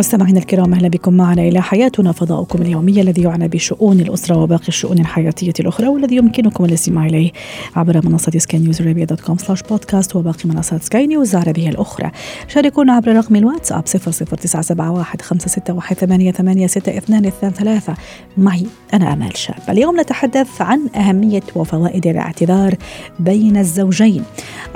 مستمعينا الكرام أهلا بكم معنا إلى حياتنا فضاؤكم اليومي الذي يعنى بشؤون الأسرة وباقي الشؤون الحياتية الأخرى والذي يمكنكم الاستماع إليه عبر منصة سكاي نيوز عربيه dot com slash podcast وباقي منصات سكاي نيوز العربية الأخرى. شاركونا عبر رقم الواتساب 00971 561 886223 معي أنا آمال شاب. اليوم نتحدث عن أهمية وفوائد الاعتذار بين الزوجين.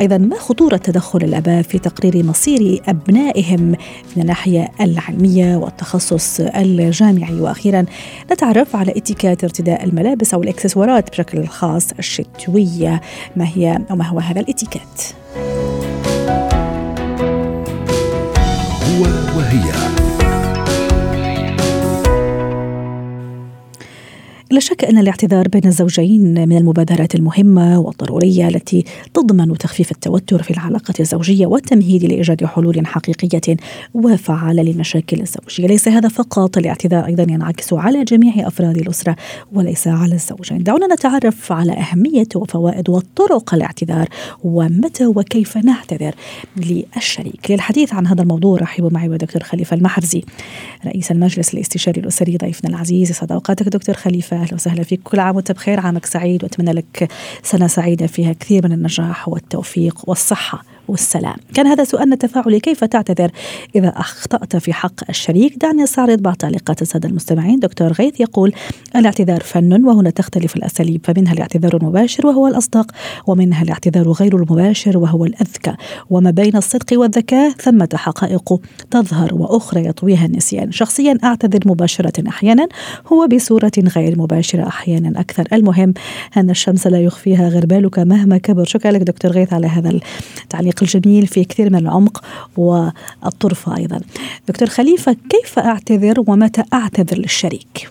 أيضا ما خطورة تدخل الأباء في تقرير مصير أبنائهم من الناحية العلمية؟ العلمية والتخصص الجامعي. وأخيرا نتعرف على اتكات ارتداء الملابس أو الإكسسوارات بشكل خاص الشتوية. ما هي أو ما هو هذا الاتكات؟ هو وهي. لا شك أن الاعتذار بين الزوجين من المبادرات المهمة والضرورية التي تضمن تخفيف التوتر في العلاقة الزوجية والتمهيد لإيجاد حلول حقيقية وفعالة للمشاكل الزوجية. ليس هذا فقط الاعتذار أيضا ينعكس على جميع أفراد الأسرة وليس على الزوجين. دعونا نتعرف على أهمية وفوائد وطرق الاعتذار ومتى وكيف نعتذر للشريك. للحديث عن هذا الموضوع رحبوا معي ودكتور خليفة المحرزي رئيس المجلس الاستشاري الأسري ضيفنا العزيز. سعد أوقاتك دكتور خليفة. أهلا وسهلا فيك. كل عام وأنت بخير. عامك سعيد. وأتمنى لك سنة سعيدة فيها. كثير من النجاح والتوفيق والصحة. والسلام. كان هذا سؤالنا التفاعلي كيف تعتذر؟ إذا أخطأت في حق الشريك دعني أستعرض بعض تعليقات السادة المستمعين. دكتور غيث يقول الاعتذار فن وهنا تختلف الأساليب فمنها الاعتذار المباشر وهو الأصدق ومنها الاعتذار غير المباشر وهو الأذكى. وما بين الصدق والذكاء ثمة حقائق تظهر وأخرى يطويها النسيان. شخصيا أعتذر مباشرة أحيانا هو بصورة غير مباشرة أحيانا. أكثر. المهم أن الشمس لا يخفيها غربالك مهما كبر. شكرا لك دكتور غيث على هذا التعليق. التعليق الجميل في كثير من العمق والطرفة أيضا. دكتور خليفة كيف أعتذر ومتى أعتذر للشريك؟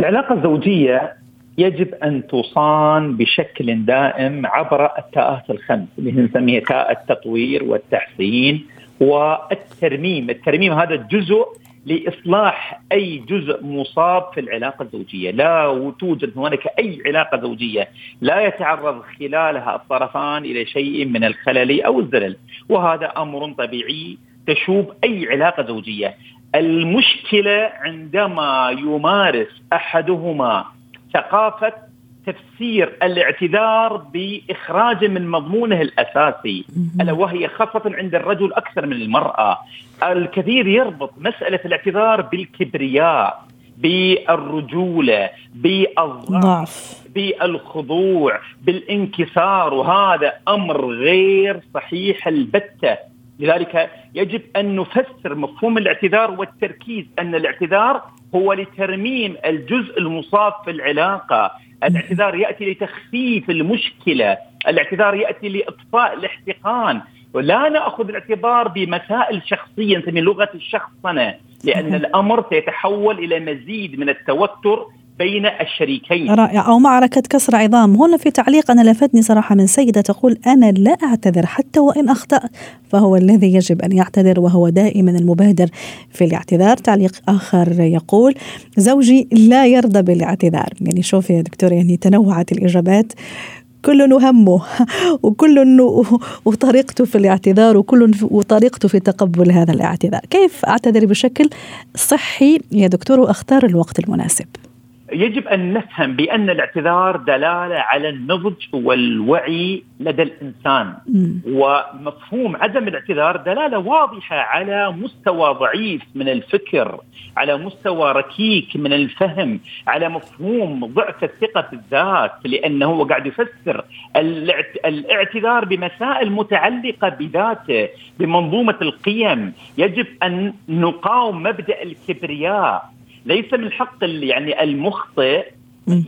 العلاقة الزوجية يجب أن تصان بشكل دائم عبر التاءات الخمس اللي نسميها تاء التطوير والتحسين والترميم. الترميم هذا جزء لإصلاح أي جزء مصاب في العلاقة الزوجية، لا توجد هناك أي علاقة زوجية لا يتعرض خلالها الطرفان إلى شيء من الخلل أو الزلل، وهذا أمر طبيعي تشوب أي علاقة زوجية. المشكلة عندما يمارس أحدهما ثقافة تفسير الاعتذار باخراجه من مضمونه الأساسي. ألا وهي خاصة عند الرجل أكثر من المرأة. الكثير يربط مسألة الاعتذار بالكبرياء بالرجولة بالضعف بالخضوع بالانكسار وهذا أمر غير صحيح البتة. لذلك يجب أن نفسر مفهوم الاعتذار والتركيز أن الاعتذار هو لترميم الجزء المصاب في العلاقة. الاعتذار يأتي لتخفيف المشكلة الاعتذار يأتي لإطفاء الاحتقان. ولا نأخذ الاعتبار بمسائل شخصية نسمي لغة الشخصنة لأن الأمر سيتحول إلى مزيد من التوتر بين الشريكين. رائع. أو معركة كسر عظام. هنا في تعليق أنا لفتني صراحة من سيدة تقول أنا لا أعتذر حتى وإن أخطأت فهو الذي يجب أن يعتذر وهو دائما المبادر في الاعتذار. تعليق آخر يقول زوجي لا يرضى بالاعتذار. يعني شوفي يا دكتور يعني تنوعت الإجابات. كل همه وكل وطريقته في الاعتذار وكل وطريقته في تقبل هذا الاعتذار. كيف أعتذر بشكل صحي يا دكتور؟ وأختار الوقت المناسب. يجب أن نفهم بأن الاعتذار دلالة على النضج والوعي لدى الإنسان. ومفهوم عدم الاعتذار دلالة واضحة على مستوى ضعيف من الفكر على مستوى ركيك من الفهم على مفهوم ضعف الثقة في الذات لأنه هو قاعد يفسر الاعتذار بمسائل متعلقة بذاته بمنظومة القيم. يجب أن نقاوم مبدأ الكبرياء. ليس من حق يعني المخطئ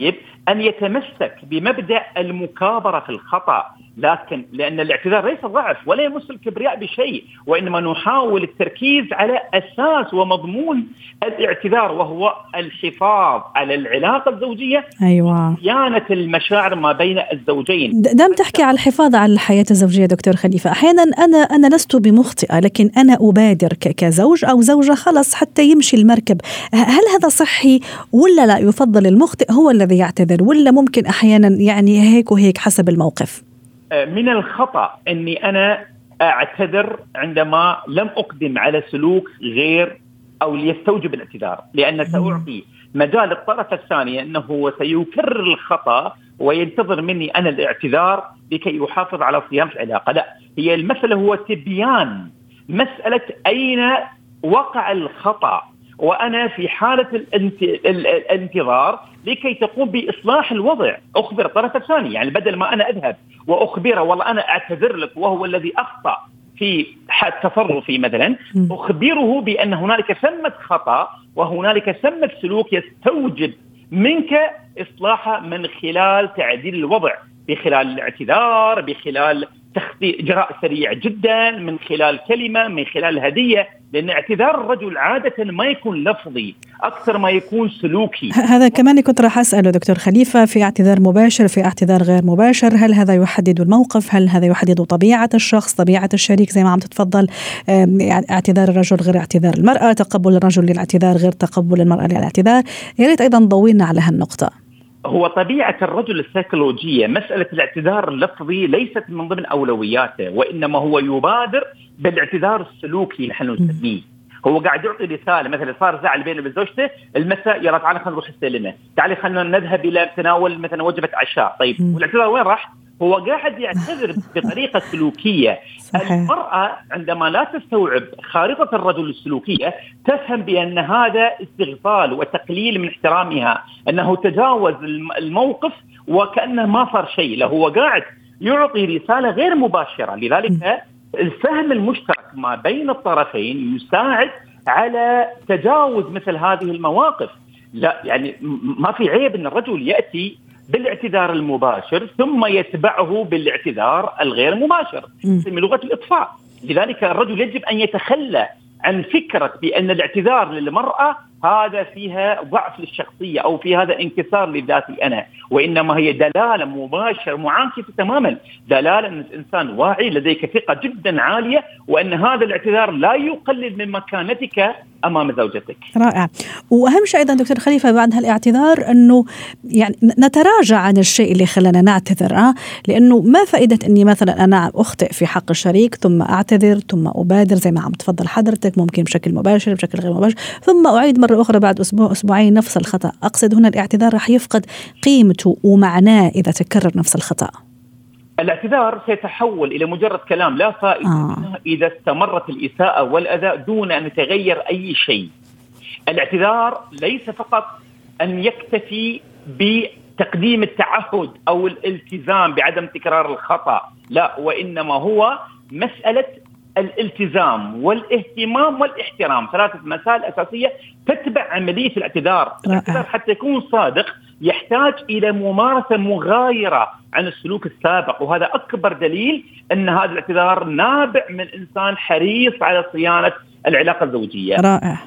طيب أن يتمسك بمبدأ المكابرة في الخطأ. لكن لأن الاعتذار ليس ضعف ولا يمس الكبرياء بشيء وإنما نحاول التركيز على أساس ومضمون الاعتذار وهو الحفاظ على العلاقة الزوجية أيوه. صيانة المشاعر ما بين الزوجين. دام تحكي على الحفاظ على الحياة الزوجية دكتور خليفة أحيانا أنا أنا لست بمخطئة لكن أنا أبادر كزوج أو زوجة خلص حتى يمشي المركب. هل هذا صحي ولا لا يفضل المخطئ هو الذي يعتذر ولا ممكن أحيانا يعني هيك وهيك حسب الموقف؟ من الخطأ أني أنا أعتذر عندما لم أقدم على سلوك غير أو ليستوجب الاعتذار لأن سأعطي مجال الطرف الثاني أنه سيكرر الخطأ وينتظر مني أنا الاعتذار لكي يحافظ على صيانه العلاقة، لا هي المسألة هو تبيان مسألة أين وقع الخطأ. وأنا في حالة الانتظار لكي تقوم بإصلاح الوضع، أخبر الطرف الثاني يعني بدل ما أنا أذهب واخبره والله أنا أعتذر لك وهو الذي أخطأ في تصرفي مثلا أخبره بأن هنالك ثمه خطأ وهنالك ثمه سلوك يستوجب منك اصلاحه من خلال تعديل الوضع بخلال الاعتذار بخلال تخطيط إجراء سريع جدا من خلال كلمة من خلال هدية لأن اعتذار الرجل عادة ما يكون لفظي أكثر ما يكون سلوكي. هذا كمان كنت راح أسأله دكتور خليفة في اعتذار مباشر في اعتذار غير مباشر هل هذا يحدد الموقف؟ هل هذا يحدد طبيعة الشخص طبيعة الشريك؟ زي ما عم تتفضل يعني اعتذار الرجل غير اعتذار المرأة تقبل الرجل للاعتذار غير تقبل المرأة للاعتذار. يا ريت أيضا ضوينا على هالنقطة. هو طبيعة الرجل السيكولوجية مسألة الاعتذار اللفظي ليست من ضمن أولوياته وإنما هو يبادر بالاعتذار السلوكي نحن نسميه. هو قاعد يعطي رسالة مثلا صار زعل بينه وبين زوجته المساء يلا تعالى خلينا نروح السينما تعالي خلينا نذهب إلى تناول مثلا وجبة عشاء. طيب والاعتذار وين راح؟ هو قاعد يعتذر بطريقة سلوكية. صحيح. المرأة عندما لا تستوعب خارطة الرجل السلوكية تفهم بأن هذا استغفال وتقليل من احترامها أنه تجاوز الموقف وكأنه ما صار شيء له. هو قاعد يعطي رسالة غير مباشرة. لذلك الفهم المشترك ما بين الطرفين يساعد على تجاوز مثل هذه المواقف. لا يعني ما في عيب أن الرجل يأتي بالاعتذار المباشر ثم يتبعه بالاعتذار الغير مباشر من لغة الإطفاء. لذلك الرجل يجب أن يتخلى عن فكرة بأن الاعتذار للمرأة هذا فيها ضعف للشخصية أو في هذا انكسار لذاتي أنا وإنما هي دلالة مباشرة معاكسة تماما. دلالة أن الإنسان واعي لديك ثقة جدا عالية وأن هذا الاعتذار لا يقلل من مكانتك أمام زوجتك. رائع وأهم شيء أيضا دكتور خليفة بعد هالاعتذار أنه يعني نتراجع عن الشيء اللي خلانا نعتذر أه؟ لأنه ما فائدة إني مثلا أنا أخطئ في حق الشريك ثم أعتذر ثم أبادر زي ما عم تفضل حضرتك ممكن بشكل مباشر بشكل غير مباشر ثم أعيد مرة أخرى بعد أسبوع أسبوعين نفس الخطأ أقصد هنا الاعتذار راح يفقد قيمته ومعناه إذا تكرر نفس الخطأ الاعتذار سيتحول إلى مجرد كلام لا فائدة آه. إذا استمرت الإساءة والأذى دون أن يتغير أي شيء. الاعتذار ليس فقط أن يكتفي بتقديم التعهد أو الالتزام بعدم تكرار الخطأ، لا وإنما هو مسألة الالتزام والاهتمام والاحترام ثلاثة مسائل أساسية تتبع عملية الاعتذار الاعتذار حتى يكون صادق يحتاج إلى ممارسة مغايرة عن السلوك السابق وهذا أكبر دليل أن هذا الاعتذار نابع من إنسان حريص على صيانة العلاقة الزوجية. رائع.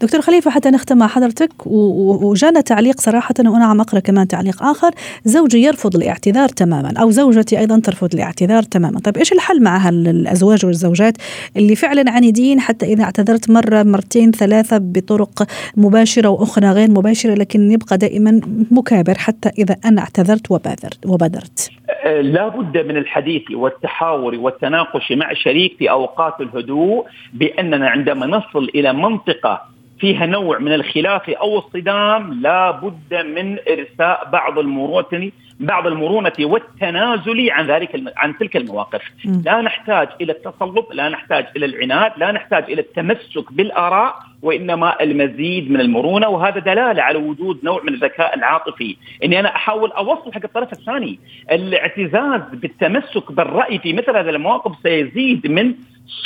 دكتور خليفة حتى نختم مع حضرتك وجانا تعليق صراحة وأنا عم أقرأ كمان تعليق آخر. زوجي يرفض الاعتذار تماما أو زوجتي أيضا ترفض الاعتذار تماما. طيب إيش الحل مع الأزواج والزوجات اللي فعلا عنيدين حتى إذا اعتذرت مرة مرتين ثلاثة بطرق مباشرة وأخرى غير مباشرة لكن يبقى دائما مكابر حتى إذا أنا اعتذرت وبادرت وبادرت؟ لا بد من الحديث والتحاور والتناقش مع شريك في أوقات الهدوء بأننا عندما نصل إلى منطقة فيها نوع من الخلاف أو الصدام لا بد من إرساء بعض المرونه بعض المرونة والتنازل عن ذلك عن تلك المواقف، لا نحتاج إلى التصلب، لا نحتاج إلى العناد، لا نحتاج إلى التمسك بالآراء وإنما المزيد من المرونة وهذا دلالة على وجود نوع من الذكاء العاطفي، إني أنا أحاول أوصل حق الطرف الثاني، الاعتزاز بالتمسك بالرأي في مثل هذه المواقف سيزيد من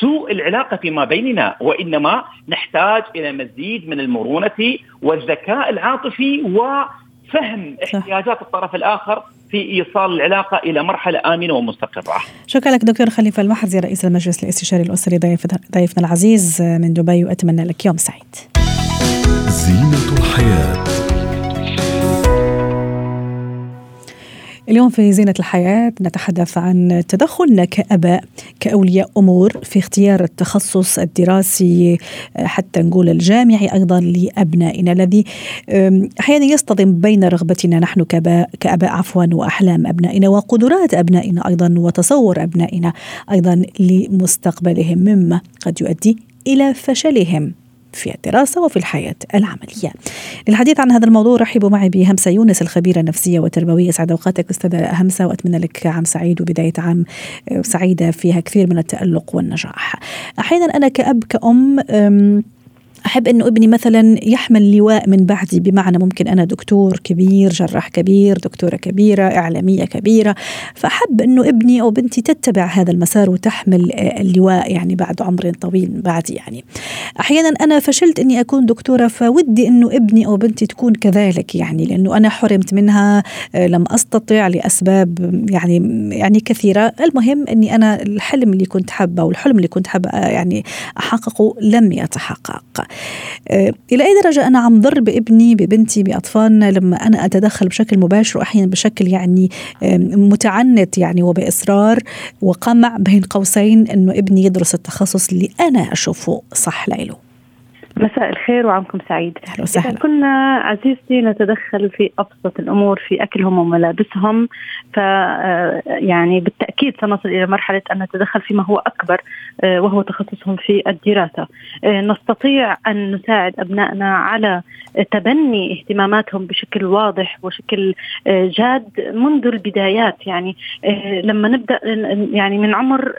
سوء العلاقة فيما بيننا وإنما نحتاج إلى مزيد من المرونة والذكاء العاطفي و فهم احتياجات الطرف الآخر في إيصال العلاقة إلى مرحلة آمنة ومستقرة. شكرا لك دكتور خليفة المحرزي رئيس المجلس الاستشاري الأسري ضيفنا العزيز من دبي وأتمنى لك يوم سعيد. زينة الحياة اليوم في زينة الحياة نتحدث عن تدخلنا كأباء كأولياء أمور في اختيار التخصص الدراسي حتى نقول الجامعي أيضا لأبنائنا الذي أحيانا يصطدم بين رغبتنا نحن كأباء, كأباء عفوا وأحلام أبنائنا وقدرات أبنائنا أيضا وتصور أبنائنا أيضا لمستقبلهم مما قد يؤدي إلى فشلهم. في الدراسة وفي الحياة العملية. للحديث عن هذا الموضوع رحبوا معي بهمسة يونس الخبيرة النفسية والتربوية. سعد أوقاتك أستاذة همسة وأتمنى لك عام سعيد وبداية عام سعيدة فيها كثير من التألق والنجاح. أحيانا أنا كأب كأم أحب أنه ابني مثلا يحمل لواء من بعدي بمعنى ممكن أنا دكتور كبير جراح كبير دكتورة كبيرة إعلامية كبيرة. فأحب أنه ابني أو بنتي تتبع هذا المسار وتحمل اللواء يعني بعد عمر طويل بعدي يعني. أحيانا أنا فشلت إني أكون دكتورة فودي أنه ابني أو بنتي تكون كذلك يعني لأنه أنا حرمت منها لم أستطع لأسباب يعني يعني كثيرة. المهم إني أنا الحلم اللي كنت حابة والحلم اللي كنت حابة يعني أحققه لم يتحقق. إلى أي درجة أنا عم ضر بابني ببنتي بأطفالنا لما أنا أتدخل بشكل مباشر وأحيانا بشكل يعني متعنت يعني وبإصرار وقمع بين قوسين أنه ابني يدرس التخصص اللي أنا أشوفه صح له مساء الخير وعامكم سعيد. أهلا وسهلا. كنا عزيزتي نتدخل في أبسط الأمور في أكلهم وملابسهم ف آه، يعني بالتأكيد سنصل إلى مرحلة أن نتدخل فيما هو أكبر آه، وهو تخصصهم في الدراسة. آه، نستطيع أن نساعد أبنائنا على تبني اهتماماتهم بشكل واضح وشكل جاد منذ البدايات. يعني لما نبدأ يعني من عمر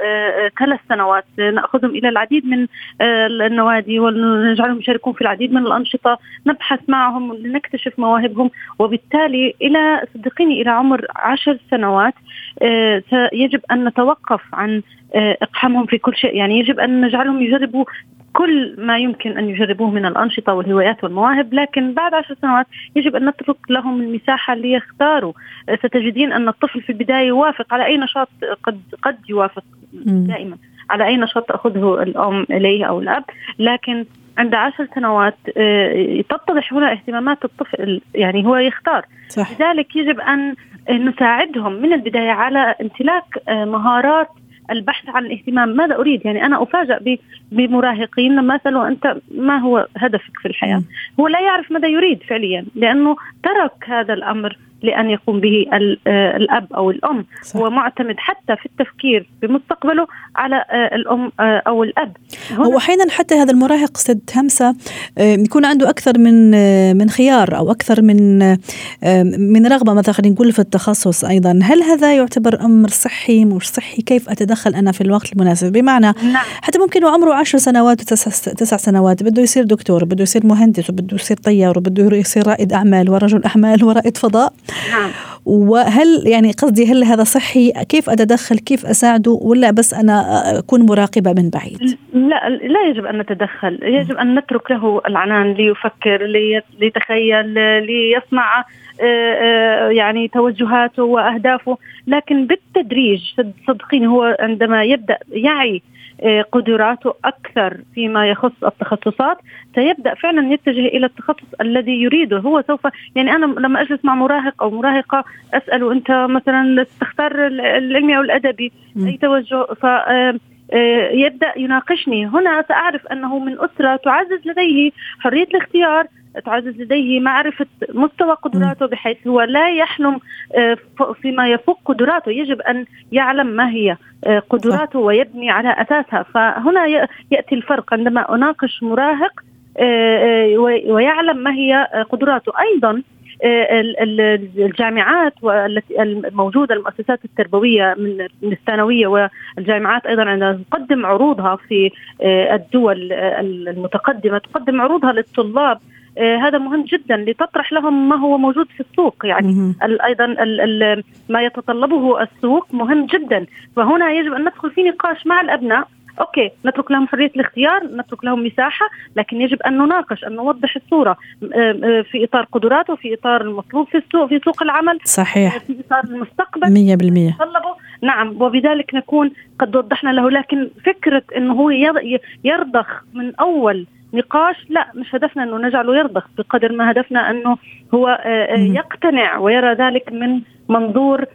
ثلاث سنوات ناخذهم إلى العديد من النوادي ونجعل نجعلهم يشاركون في العديد من الأنشطة نبحث معهم لنكتشف مواهبهم. وبالتالي إلى صدقيني إلى عمر عشر سنوات آه، يجب أن نتوقف عن آه، إقحامهم في كل شيء. يعني يجب أن نجعلهم يجربوا كل ما يمكن أن يجربوه من الأنشطة والهوايات والمواهب. لكن بعد عشر سنوات يجب أن نترك لهم المساحة ليختاروا. آه، ستجدين أن الطفل في البداية يوافق على أي نشاط قد قد يوافق دائما. على أي نشاط تأخذه الأم إليه أو الأب. لكن عند عشر سنوات آه، تتضح هنا اهتمامات الطفل يعني هو يختار. صح. لذلك يجب أن نساعدهم من البداية على امتلاك آه، مهارات البحث عن الاهتمام. ماذا أريد؟ يعني أنا افاجئ بمراهقين لما اساله أنت ما هو هدفك في الحياة؟ هو لا يعرف ماذا يريد فعليا لأنه ترك هذا الأمر لأن يقوم به آه، الأب أو الأم. صح. هو معتمد حتى في التفكير بمستقبله على آه، الأم آه، أو الأب. هو أحيانا حتى هذا المراهق ست همسة يكون عنده أكثر من من خيار أو أكثر من من رغبة. مثلا خلينا نقول في التخصص أيضا هل هذا يعتبر أمر صحي؟ مش صحي. كيف أتدخل أنا في الوقت المناسب؟ بمعنى نعم. حتى ممكن وعمره عشر سنوات وتسع تسع سنوات بده يصير دكتور بده يصير مهندس وبده يصير طيار وبده يصير رائد أعمال ورجل أعمال ورائد فضاء. نعم. وهل يعني قصدي هل هذا صحي؟ كيف أتدخل؟ كيف أساعده؟ ولا بس أنا أكون مراقبة من بعيد؟ لا لا يجب أن نتدخل. يجب أن نترك له العنان ليفكر ليتخيل ليصنع آه، آه، يعني توجهاته وأهدافه. لكن بالتدريج صدقيني هو عندما يبدأ يعي قدراته أكثر فيما يخص التخصصات سيبدأ فعلا يتجه إلى التخصص الذي يريده. هو سوف يعني أنا لما أجلس مع مراهق أو مراهقة اساله أنت مثلا تختار العلمي أو الأدبي أي توجه؟ ف آه، آه، يبدأ يناقشني. هنا سأعرف أنه من أسرة تعزز لديه حرية الاختيار تعزز لديه معرفة مستوى قدراته بحيث هو لا يحلم آه، فيما يفوق قدراته. يجب أن يعلم ما هي آه، قدراته ويبني على أساسها. فهنا يأتي الفرق. عندما أناقش مراهق آه، ويعلم ما هي قدراته. أيضا الجامعات والتي الموجودة المؤسسات التربوية من الثانوية والجامعات أيضا عندما تقدم عروضها في الدول المتقدمة تقدم عروضها للطلاب هذا مهم جدا لتطرح لهم ما هو موجود في السوق. يعني أيضا ما يتطلبه السوق مهم جدا. فهنا يجب أن ندخل في نقاش مع الأبناء. أوكي نترك لهم حرية الاختيار نترك لهم مساحة لكن يجب أن نناقش أن نوضح الصورة في إطار قدراته في إطار المطلوب في السوق في سوق العمل صحيح. في إطار المستقبل. 100% نعم وبذلك نكون قد وضحنا له لكن فكرة إنه هو يرضخ من أول نقاش لا مش هدفنا إنه نجعله يرضخ بقدر ما هدفنا إنه هو يقتنع ويرى ذلك من منظور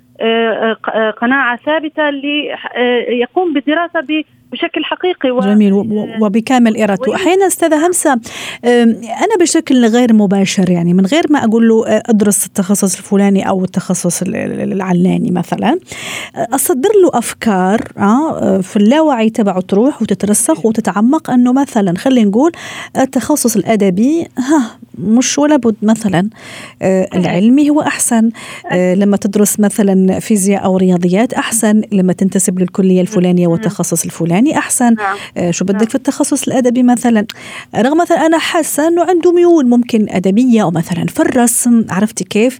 قناعة ثابتة ليقوم بدراسه بشكل حقيقي و... جميل وبكامل إرادته. أحيانا أستاذة همسة أنا بشكل غير مباشر يعني من غير ما أقول له أدرس التخصص الفلاني أو التخصص العلاني مثلا أصدر له أفكار آه، في اللاوعي تبعه تروح وتترسخ وتتعمق أنه مثلا خلينا نقول التخصص الأدبي ها مش ولا بد مثلا آه، العلمي هو أحسن آه، لما تدرس مثلا فيزياء أو رياضيات أحسن لما تنتسب للكلية الفلانية والتخصص الفلاني أحسن. نعم. آه، شو بدك نعم. في التخصص الأدبي مثلا؟ رغم مثلا أنا حاسة إنه عنده ميول ممكن أدبية أو مثلا في الرسم عرفتي كيف؟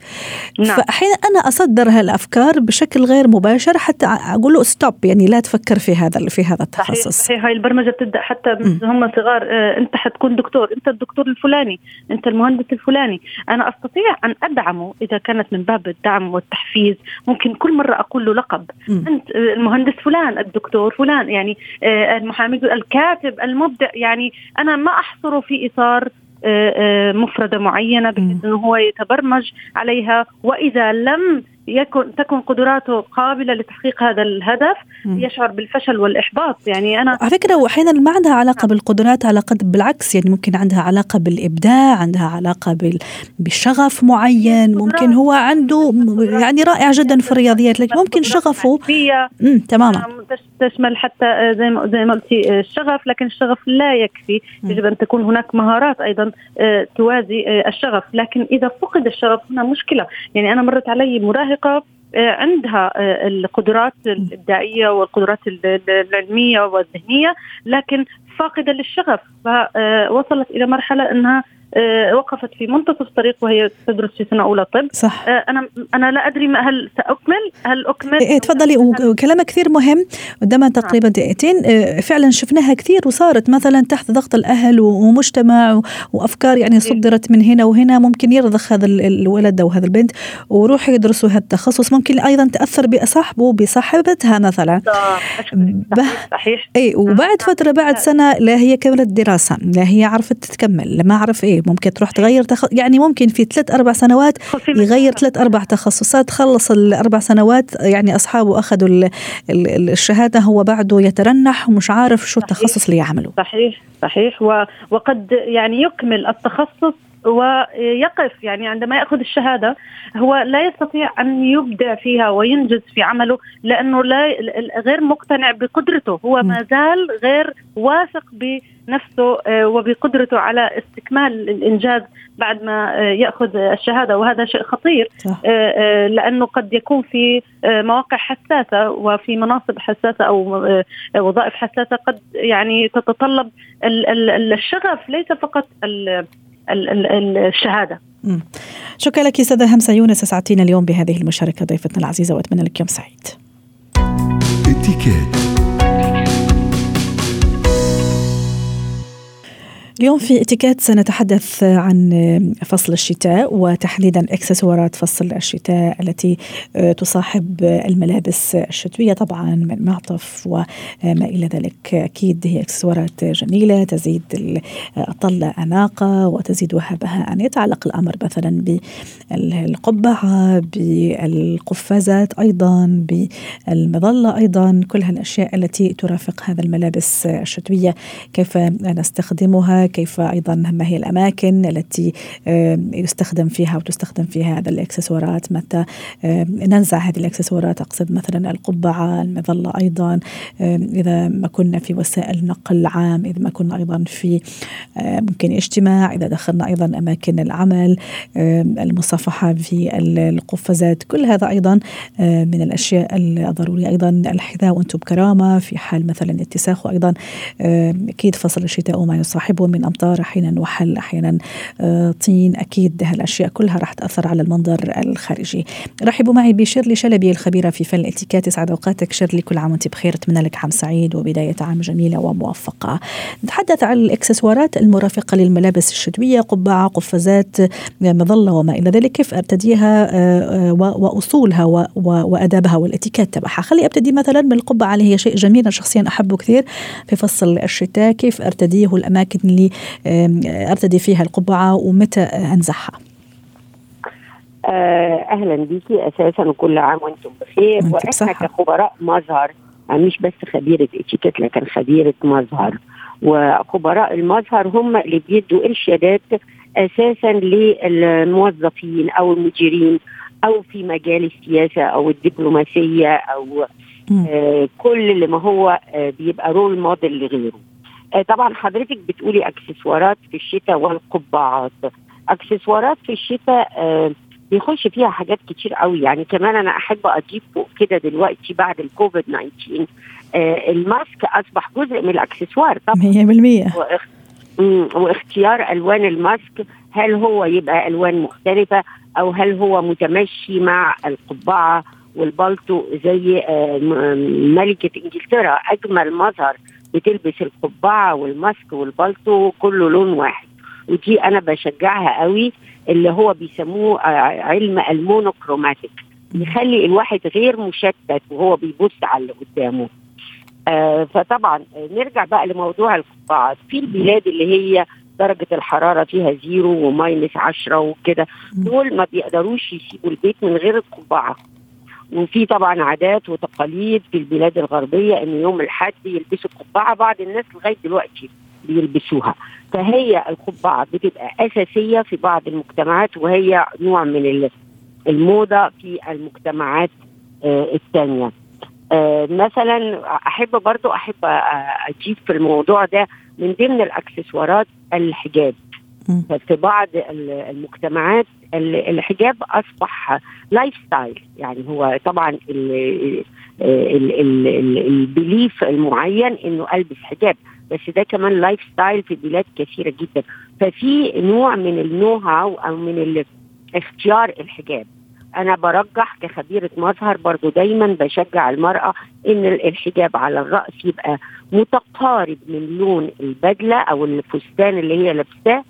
نعم. فاحيانا أنا أصدر هالأفكار بشكل غير مباشر حتى أقول له stop يعني لا تفكر في هذا في هذا التخصص. صحيح, صحيح هاي البرمجة بتبدأ حتى هم صغار أنت حتكون دكتور أنت الدكتور الفلاني أنت المهندس الفلاني. أنا أستطيع أن أدعمه إذا كانت من باب الدعم والتحفيز ممكن كل مرة أقول له لقب م. أنت المهندس فلان الدكتور فلان يعني آه، المحامي الكاتب المبدع يعني أنا ما أحصره في إطار آه، آه، مفردة معينة بحيث أنه هو يتبرمج عليها وإذا لم يكن تكن قدراته قابلة لتحقيق هذا الهدف يشعر بالفشل والإحباط. يعني أنا على فكرة واحيانا ما عندها علاقه بالقدرات على قد بالعكس. يعني ممكن عندها علاقة بالإبداع عندها علاقة بال... بشغف معين. ممكن هو عنده يعني رائع جدا في الرياضيات لكن ممكن شغفه امم تماما. تشمل حتى زي ما زي ما قلتي الشغف لكن الشغف لا يكفي. يجب أن تكون هناك مهارات أيضا آه، توازي آه، الشغف. لكن إذا فقد الشغف هنا مشكلة. يعني أنا مرت علي مراهق المنطقة آه، عندها آه، القدرات الإبداعية والقدرات العلمية والذهنية لكن فاقدة للشغف فوصلت إلى مرحلة إنها آه، وقفت في منتصف الطريق وهي تدرس في سنة أولى طب. صح. آه، أنا أنا لا أدري ما هل سأكمل هل أكمل؟ إيه تفضلي وكلامك كثير مهم قدامها نعم. تقريبا دقيقتين. آه، فعلا شفناها كثير وصارت مثلا تحت ضغط الأهل ومجتمع وأفكار يعني إيه. صدرت من هنا وهنا ممكن يرضخ هذا الولد أو هذا البنت وروحوا يدرسوا هذا التخصص. ممكن أيضا تأثر بصاحبه بصاحبتها مثلا. صحيح صحيح. اي وبعد فترة بعد سنة لا هي كملت دراسة لا هي عرفت تكمل ما عرف إيه. ممكن تروح تغير تخ... يعني ممكن في ثلاث أربع سنوات يغير ثلاث أربع تخصصات خلص الأربع سنوات يعني أصحابه أخذوا ال... ال... الشهادة هو بعده يترنح ومش عارف شو التخصص اللي يعمله. صحيح صحيح. و... وقد يعني يكمل التخصص ويقف يعني عندما يأخذ الشهادة هو لا يستطيع أن يبدع فيها وينجز في عمله لأنه لا غير مقتنع بقدرته. هو ما زال غير واثق بنفسه آه، وبقدرته على استكمال الإنجاز بعد ما آه، يأخذ الشهادة وهذا شيء خطير صح. آه، لأنه قد يكون في مواقع حساسة وفي مناصب حساسة أو وظائف حساسة قد يعني تتطلب الشغف ليس فقط الشهادة. شكرا لك أستاذة همسة يونس اسعدتينا اليوم بهذه المشاركة ضيفتنا العزيزة وأتمنى لك يوم سعيد. اليوم في اتيكيت سنتحدث عن فصل الشتاء وتحديدا إكسسوارات فصل الشتاء التي تصاحب الملابس الشتوية طبعا من معطف وما إلى ذلك. أكيد هي إكسسوارات جميلة تزيد الطله أناقة وتزيد وهبها أن يتعلق الأمر مثلا بالقبعة بالقفازات أيضا بالمظلة أيضا. كل هالأشياء التي ترافق هذا الملابس الشتوية كيف نستخدمها؟ كيف أيضا ما هي الأماكن التي يستخدم فيها وتستخدم فيها هذا الإكسسوارات؟ متى ننزع هذه الإكسسوارات؟ أقصد مثلا القبعة المظلة أيضا. إذا ما كنا في وسائل نقل عام إذا ما كنا أيضا في ممكن اجتماع. إذا دخلنا أيضا أماكن العمل المصافحة في القفازات. كل هذا أيضا من الأشياء الضرورية. أيضا الحذاء وأنتم بكرامة. في حال مثلا اتساخ وأيضا أكيد فصل الشتاء وما يصاحبه من أحيانا أمطار أحيانا وحل أحيانا آه، طين أكيد هالأشياء كلها راح تأثر على المنظر الخارجي. رحبوا معي بشيرلي شلبي الخبيرة في فن الاتيكيت يسعد أوقاتك شيرلي كل عام وأنت بخير. أتمنى لك عام سعيد وبداية عام جميلة وموفقة. نتحدث عن الإكسسوارات المرافقة للملابس الشتوية قبعة قفازات مظلة وما إلى ذلك. كيف أرتديها آه، وأصولها وأدابها والاتيكيت تبعها؟ خلي أبتدي مثلا بالقبعة اللي هي شيء جميل أنا شخصيا أحبه كثير. في فصل الشتاء كيف أرتديه؟ والأماكن اللي أرتدي فيها القبعة ومتى انزعها آه، أهلا بيكي. أساسا وكل عام وأنتم بخير. وإحنا كخبراء مظهر يعني مش بس خبيرة إتيكيت لكن خبيرة مظهر. وخبراء المظهر هم اللي بيدوا إرشادات أساسا للموظفين أو المديرين أو في مجال السياسة أو الدبلوماسية أو آه كل اللي ما هو آه بيبقى role model لغيره. آه طبعا حضرتك بتقولي أكسسوارات في الشتاء والقبعات. أكسسوارات في الشتاء آه بيخش فيها حاجات كتير قوي. يعني كمان أنا أحب أضيف فوق كده دلوقتي بعد الكوفيد 19 آه الماسك أصبح جزء من الأكسسوار طبعا. 100% واختيار ألوان الماسك. هل هو يبقى ألوان مختلفة؟ أو هل هو متمشي مع القبعة والبلطو زي آه ملكة إنجلترا؟ أجمل مظهر بتلبس القبعة والماسك والبلطو كله لون واحد. ودي أنا بشجعها قوي اللي هو بيسموه علم ال monochromatic. يخلي الواحد غير مشتت وهو بيبص على اللي قدامه. آه فطبعا نرجع بقى لموضوع القبعات في البلاد اللي هي درجة الحرارة فيها zero و minus عشرة وكده دول ما بيقدروش يسيبوا البيت من غير القبعة. وفي طبعا عادات وتقاليد في البلاد الغربية إن يوم الحد يلبسوا قبعة بعض الناس لغاية دلوقتي بيلبسوها. فهي القبعة بتبقى أساسية في بعض المجتمعات وهي نوع من الموضة في المجتمعات آه الثانية. آه مثلا أحب برضو أحب أجيب في الموضوع ده من ضمن الأكسسوارات الحجاب. في بعض المجتمعات الحجاب أصبح lifestyle يعني هو طبعا ال belief المعين إنه ألبس حجاب. بس ده كمان lifestyle في بلاد كثيرة جدا. ففي نوع من ال know how أو من اختيار الحجاب. أنا برجح كخبيرة مظهر برضو دايما بشجع المرأة إن الحجاب على الرأس يبقى متقارب من لون البدلة أو الفستان اللي هي لابساه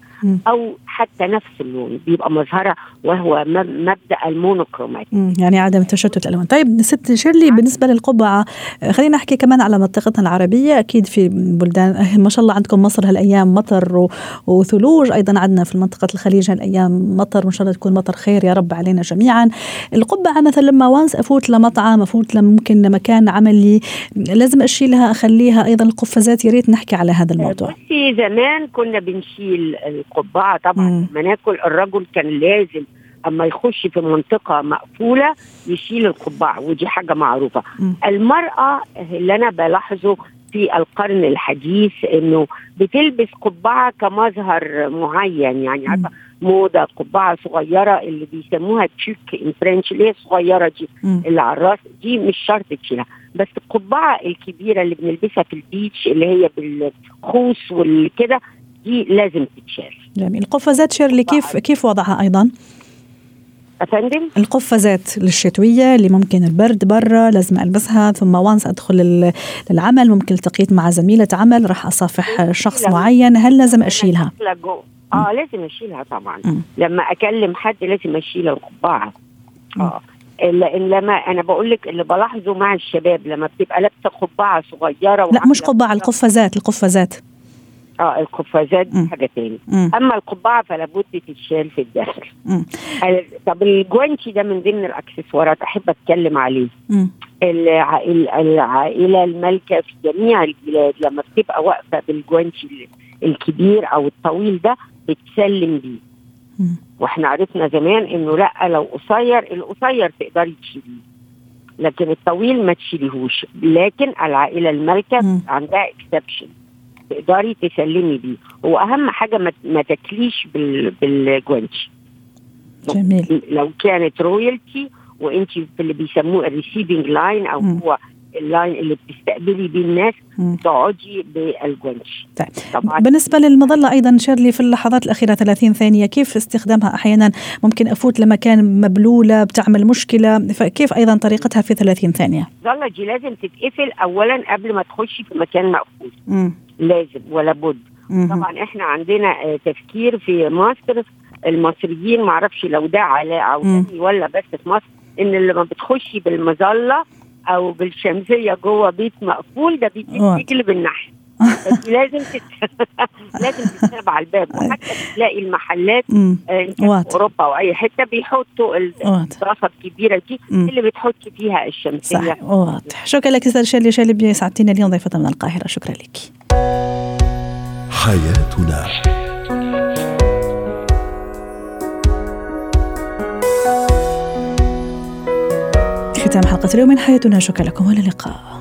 أو حتى نفس اللون بيبقى مظهرها وهو مبدأ ال monochromat. يعني عدم تشتت الألوان. طيب ست شيرلي بالنسبة للقبعة خلينا نحكي كمان على منطقتنا العربية. أكيد في بلدان ما شاء الله عندكم مصر هالأيام مطر وثلوج. أيضا عندنا في منطقه الخليج هالأيام مطر. وإن شاء الله تكون مطر خير يا رب علينا جميعا. القبعة مثلا لما once أفوت لمطعم أفوت ممكن لمكان عملي لازم اشيلها أخليها. أيضا القفازات يا ريت نحكي على هذا الموضوع. بصي زمان كنا بنشيل القبعة طبعا لما ناكل الرجل كان لازم أما يخش في منطقة مقفولة يشيل القبعة ودي حاجة معروفة م. المرأة اللي أنا بلاحظه في القرن الحديث إنه بتلبس قبعة كمظهر معين يعني عارفة موضة قبعة صغيرة اللي بيسموها تشيك إن فرنش اللي هي الصغيره دي م. اللي على الرأس دي مش شرط تشيلها بس القبعة الكبيرة اللي بنلبسها في ال beach اللي هي بالخوص والكده دي لازم تتشال جميل. القفازات شيرلي كيف كيف وضعها أيضا؟ أفندم؟ القفازات الشتويه اللي ممكن البرد برا لازم ألبسها ثم once أدخل للعمل ممكن التقيت مع زميلة عمل راح أصافح شخص معين هل لازم أشيلها؟ آه لازم أشيلها طبعا. م. لما أكلم حد لازم اشيل القبعة. آه لأن لما أنا بقول لك اللي بلاحظه مع الشباب لما بتبقى لابسة قبعة صغيرة لا مش قبعة. القفازات القفازات. آه القفازات دي حاجة تاني. مم. أما القبعة فلا بد تتشال في الداخل. طب الجوانتي ده من ضمن الأكسسوارات أحب أتكلم عليه. العائلة, العائلة المالكة في جميع البلاد لما بتبقى واقفة بالجوانتي الكبير أو الطويل ده بتسلم بيه. وإحنا عرفنا زمان إنه لأ لو قصير القصير تقدري تشيليه. لكن الطويل ما تشيليهوش. لكن العائلة المالكة مم. عندها exception تقدري تسلمي بيه. هو أهم حاجة ما تاكليش بال بالجوانتي جميل. لو كانت royalty وانت في اللي بيسموه ال receiving line أو م. هو ال line اللي بتستقبلي بيه الناس. تقعدي بالجوانش. طيب. طبعا. بالنسبة للمظلة أيضا شيرلي في اللحظات الأخيرة 30 ثانية كيف استخدامها؟ أحيانا ممكن أفوت لمكان مبلولة بتعمل مشكلة. فكيف أيضا طريقتها في 30 ثانية؟ المظله دي لازم تتقفل اولا قبل ما تخشي في مكان مقفول. لازم ولا بد. طبعا إحنا عندنا آه، تفكير في مصر المصريين معرفش لو ده على أو ولا بس في مصر إن لما بتخشي بالمظلة أو بالشمسية جوه بيت مقفول ده بيجي واضح. بيجلب النحل لازم تت... لازم تتساب على الباب. وحتى تلاقي المحلات. آه،. في أوروبا أو أي حتة بيحطوا. الطاسه الكبيرة دي. اللي بتحطي فيها الشمسية. صحيح واضح. شكرا لك أستاذ شيرلي شلبي سعدتينا اليوم ضيفة من القاهرة. شكرا لك. حياتنا. ختام حلقة اليوم من حياتنا. شكرا لكم. والى اللقاء.